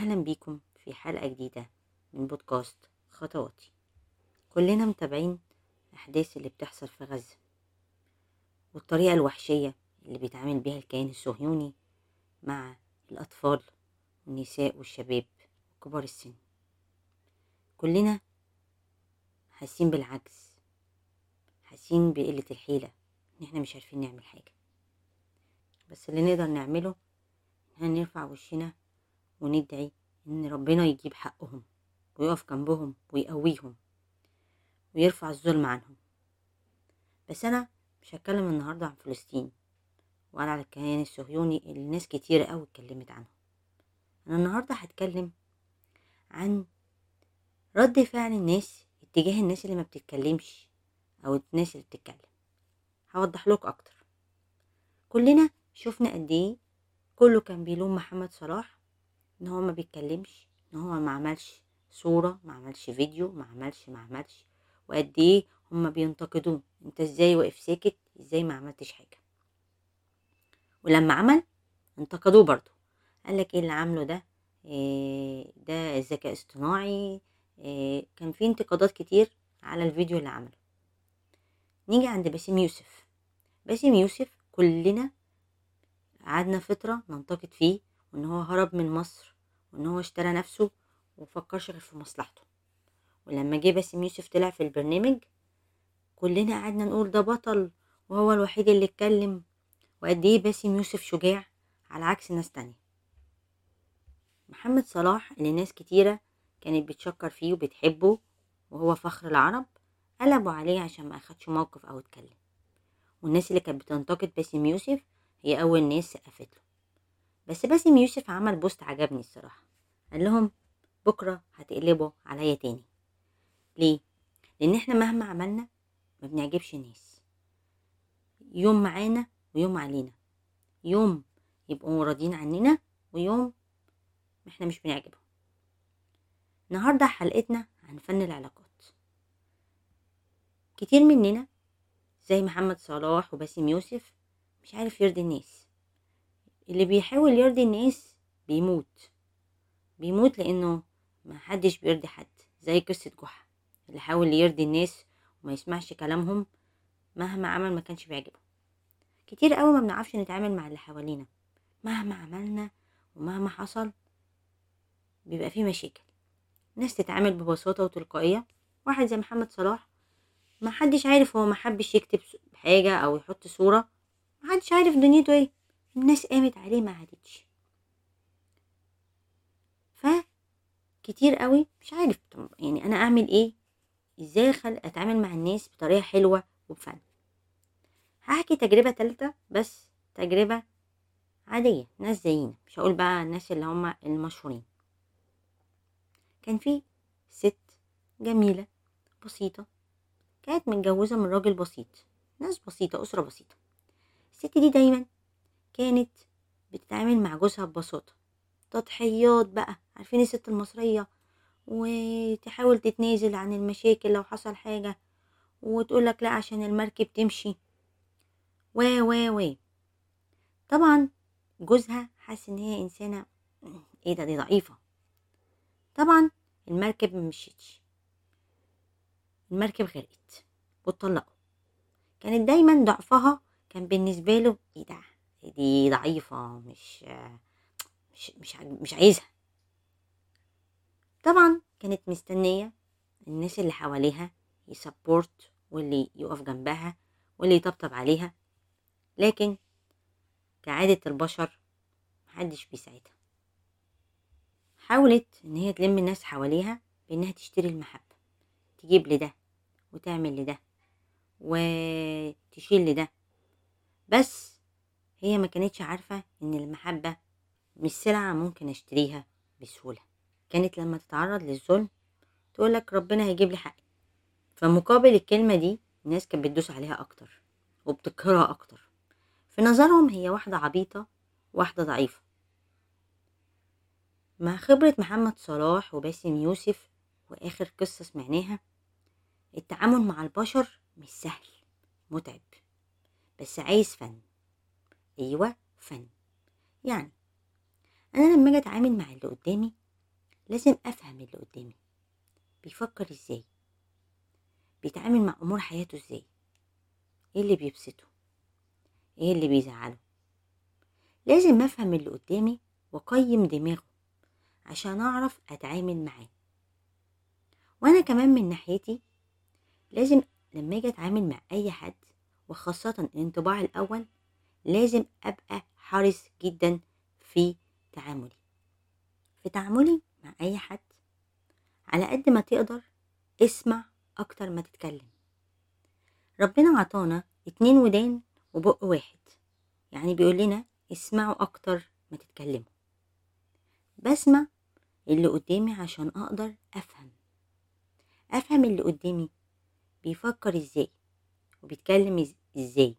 أهلا بيكم في حلقة جديدة من بودكاست خطواتي. كلنا متابعين الأحداث اللي بتحصل في غزة والطريقة الوحشية اللي بيتعامل بيها الكيان الصهيوني مع الأطفال والنساء والشباب وكبار السن. كلنا حاسين بالعجز حاسين بقلة الحيلة إن إحنا مش عارفين نعمل حاجة. بس اللي نقدر نعمله إن نرفع وشنا وندعي إن ربنا يجيب حقهم ويقف جنبهم ويقويهم ويرفع الظلم عنهم. بس أنا مش هتكلم النهاردة عن فلسطين ولا على الكيان الصهيوني اللي ناس كتير قوي اتكلمت عنه. أنا النهاردة هتكلم عن رد فعل الناس اتجاه الناس اللي ما بتتكلمش أو الناس اللي بتتكلم. هوضح لكم أكتر. كلنا شفنا قد إيه كله كان بيلوم محمد صلاح إن هو ما بيتكلمش إن هو ما عملش صورة ما عملش فيديو ما عملش ما عملش. وقد إيه هما بينتقدوه؟ أنت إزاي واقف ساكت؟ إزاي ما عملتش حاجة؟ ولما عمل انتقدوه برضو قالك إيه اللي عامله ده؟ إيه ده ذكاء اصطناعي. إيه كان في انتقادات كتير على الفيديو اللي عمله. نيجي عند باسم يوسف. باسم يوسف كلنا قعدنا فترة ننتقد فيه وإن هو هرب من مصر وإن هو اشترى نفسه ومفكرش غير في مصلحته. ولما جه باسم يوسف طلع في البرنامج كلنا قعدنا نقول ده بطل وهو الوحيد اللي اتكلم. وقد إيه باسم يوسف شجاع على عكس ناس تانية. محمد صلاح اللي ناس كتيرة كانت بتشكر فيه وبتحبه وهو فخر العرب قلبوا عليه عشان ما أخدش موقف أو اتكلم. والناس اللي كانت بتنتقد باسم يوسف هي أول ناس سقفت له. بس باسم يوسف عمل بوست عجبني الصراحة. قال لهم بكرة هتقلبوا عليا تاني. ليه؟ لأن إحنا مهما عملنا ما بنعجبش الناس. يوم معانا ويوم علينا. يوم يبقوا راضيين عننا ويوم إحنا مش بنعجبهم. النهارده حلقتنا عن فن العلاقات. كتير مننا زي محمد صلاح وباسم يوسف مش عارف يرضي الناس. اللي بيحاول يرضي الناس بيموت. بيموت لأنه ما حدش بيرضي حد زي قصة جحا اللي حاول يرضي الناس وما يسمعش كلامهم مهما عمل ما كانش بيعجبهم كتير قوي ما بنعرفش نتعامل مع اللي حوالينا. مهما عملنا ومهما حصل بيبقى فيه مشاكل. ناس تتعامل ببساطة وتلقائية. واحد زي محمد صلاح ما حدش عارف هو ما حبش يكتب حاجة أو يحط صورة. ما حدش عارف دنيته إيه. الناس قامت عليه ما عادتش. ف كتير قوي مش عارف يعني أنا أعمل إيه؟ إزاي خل... أتعامل مع الناس بطريقة حلوة وبفن. هحكي تجربة تالتة بس تجربة عادية ناس زينا مش هقول بقى الناس اللي هم المشهورين. كان في ست جميلة بسيطة كانت متجوزة من راجل بسيط ناس بسيطة أسرة بسيطة. الست دي دايما كانت بتتعامل مع جوزها ببساطة. تضحيات بقى عارفين الست المصرية؟ وتحاول تتنازل عن المشاكل لو حصل حاجة وتقولك لأ عشان المركب تمشي. و و و. طبعا جوزها حاسس إن هي إنسانة إيه ده دي ضعيفة. طبعا المركب ممشيتش المركب غرقت واتطلقوا. كانت دايما ضعفها كان بالنسبة له إيه ده؟ دي ضعيفة مش مش مش مش عايزها. طبعا كانت مستنية الناس اللي حواليها يسبورت واللي يقف جنبها واللي يطبطب عليها لكن كعادة البشر محدش بيساعدها. حاولت إن هي تلم الناس حواليها بإنها تشتري المحبة تجيب لده وتعمل لده وتشيل لده. بس هي ما كانتش عارفة إن المحبة مش سلعة ممكن أشتريها بسهولة. كانت لما تتعرض للظلم تقولك ربنا هيجيب لي حقي. فمقابل الكلمة دي الناس كانت بتدوس عليها أكتر وبتكرهها أكتر. في نظرهم هي واحدة عبيطة واحدة ضعيفة. مع خبرة محمد صلاح وباسم يوسف وآخر قصة سمعناها التعامل مع البشر مش سهل متعب. بس عايز فن. أيوه فن. يعني أنا لما أجي أتعامل مع اللي قدامي لازم أفهم اللي قدامي. بيفكر إزاي؟ بيتعامل مع أمور حياته إزاي؟ إيه اللي بيبسطه؟ إيه اللي بيزعله؟ لازم أفهم اللي قدامي وأقيم دماغه عشان أعرف أتعامل معاه. وأنا كمان من ناحيتي لازم لما أجي أتعامل مع أي حد وخاصة الانطباع الأول لازم أبقى حريص جدا في تعاملي. في تعاملي مع أي حد على قد ما تقدر اسمع أكتر ما تتكلم. ربنا عطانا اتنين ودان وبق واحد. يعني بيقول لنا اسمعوا أكتر ما تتكلموا. بسمع اللي قدامي عشان أقدر أفهم. أفهم اللي قدامي بيفكر إزاي وبيتكلم إزاي.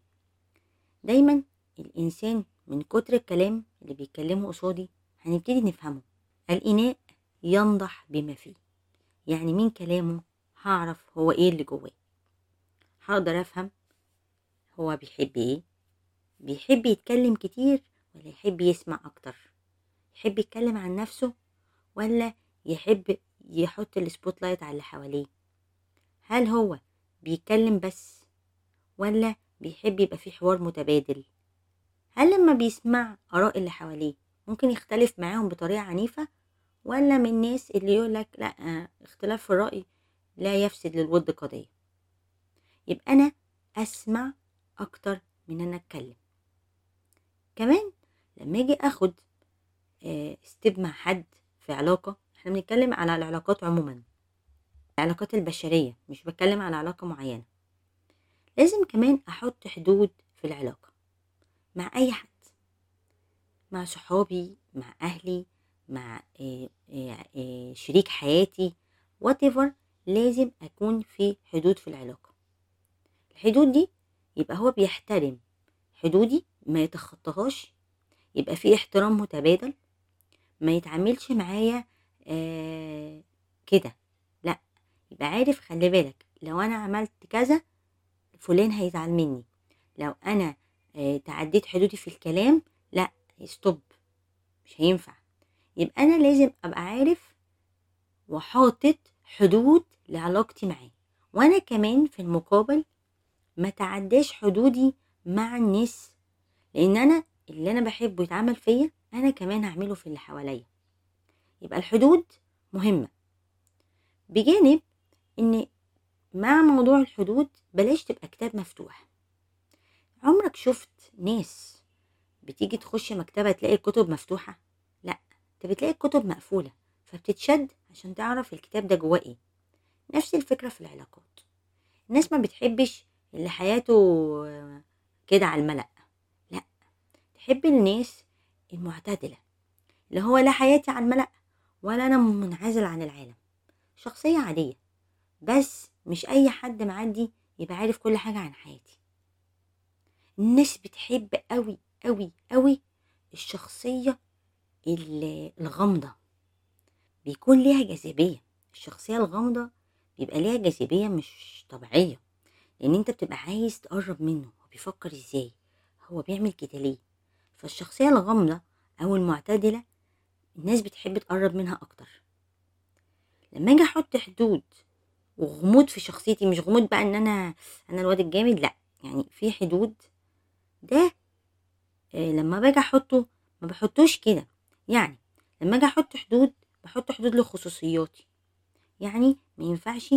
دايما الإنسان من كتر الكلام اللي بيتكلمه قصادي هنبتدي نفهمه. الإناء ينضح بما فيه. يعني من كلامه هعرف هو إيه اللي جواه. هقدر أفهم هو بيحب إيه. بيحب يتكلم كتير ولا يحب يسمع أكتر؟ يحب يتكلم عن نفسه ولا يحب يحط ال spotlight على اللي حواليه؟ هل هو بيتكلم بس ولا بيحب يبقى في حوار متبادل؟ هل لما بيسمع آراء اللي حواليه ممكن يختلف معاهم بطريقة عنيفة؟ ولا من الناس اللي يقولك لأ اختلاف في الرأي لا يفسد للود قضية؟ يبقى أنا أسمع أكتر من أنا أتكلم. كمان لما أجي أخد ستيب مع حد في علاقة إحنا بنتكلم على العلاقات عموما. العلاقات البشرية مش بتكلم على علاقة معينة. لازم كمان أحط حدود في العلاقة. مع أي حد. مع صحابي مع أهلي مع شريك حياتي whatever لازم أكون في حدود في العلاقة. الحدود دي يبقى هو بيحترم حدودي ما يتخطاهاش يبقى في احترام متبادل ما يتعاملش معايا آه كده. لأ يبقى عارف خلي بالك لو أنا عملت كذا فلان هيزعل مني. لو أنا تعديت حدودي في الكلام لأ ستوب مش هينفع. يبقى أنا لازم أبقى عارف وحاطط حدود لعلاقتي معاه. وأنا كمان في المقابل ما تعداش حدودي مع الناس لأن أنا اللي أنا بحبه يتعمل فيا أنا كمان هعمله في اللي حواليا. يبقى الحدود مهمة. بجانب إن مع موضوع الحدود بلاش تبقى كتاب مفتوح. عمرك شفت ناس بتيجي تخش مكتبة تلاقي الكتب مفتوحة؟ لأ انت بتلاقي الكتب مقفولة فبتتشد عشان تعرف الكتاب ده جواه إيه. نفس الفكرة في العلاقات. الناس ما بتحبش اللي حياته كده على الملأ. لأ تحب الناس المعتدلة اللي هو لا حياتي على الملأ ولا أنا منعزل عن العالم. شخصية عادية بس مش أي حد معدي يبقى عارف كل حاجة عن حياتي. الناس بتحب قوي قوي قوي الشخصية الغامضة. بيكون ليها جاذبية. الشخصية الغامضة بيبقى ليها جاذبية مش طبيعية. لأن أنت بتبقى عايز تقرب منه. هو بيفكر إزاي؟ هو بيعمل كده ليه؟ فالشخصية الغامضة أو المعتدلة الناس بتحب تقرب منها أكتر. لما أجي أحط حدود وغموض في شخصيتي مش غموض بقى إن أنا أنا الواد الجامد لأ. يعني في حدود ده إيه لما باجي أحطه ما بحطوش كده. يعني لما أجي أحط حدود بحط حدود لخصوصياتي. يعني ما ينفعش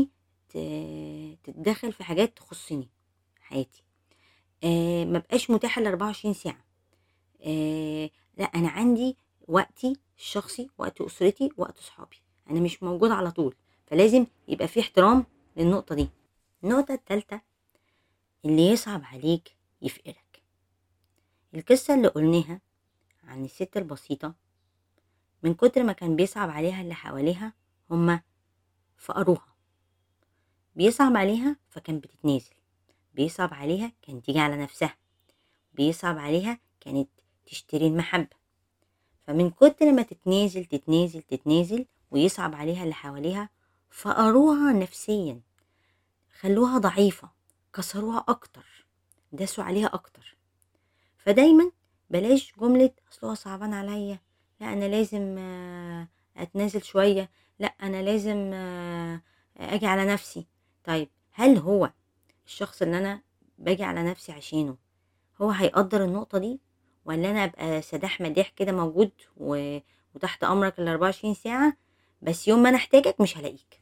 تتدخل في حاجات تخصني حياتي. آه ما بقاش متاحه ل 24 ساعة. آه لا أنا عندي وقتي الشخصي وقت أسرتي وقت صحابي أنا مش موجود على طول. فلازم يبقى في احترام للنقطة دي. النقطة الثالثه اللي يصعب عليك يفقرك القصة اللي قلناها عن الست البسيطة من كتر ما كان بيصعب عليها اللي حواليها هما فقروها. بيصعب عليها فكان بتتنازل. بيصعب عليها كان تيجي على نفسها. بيصعب عليها كانت تشتري المحبة. فمن كتر ما تتنازل تتنازل تتنازل ويصعب عليها اللي حواليها فقروها نفسيا. خلوها ضعيفة كسروها أكتر. داسوا عليها أكتر. فدايما بلاش جملة أصل هو صعبان عليا. لا أنا لازم أتنازل شوية. لا أنا لازم آه، آجي على نفسي. طيب هل هو الشخص اللي أنا باجي على نفسي عشانه هو هيقدر النقطة دي؟ ولا أنا أبقى سداح مداح كده موجود. وتحت أمرك ال 24 ساعة بس يوم ما أنا احتاجك مش هلاقيك؟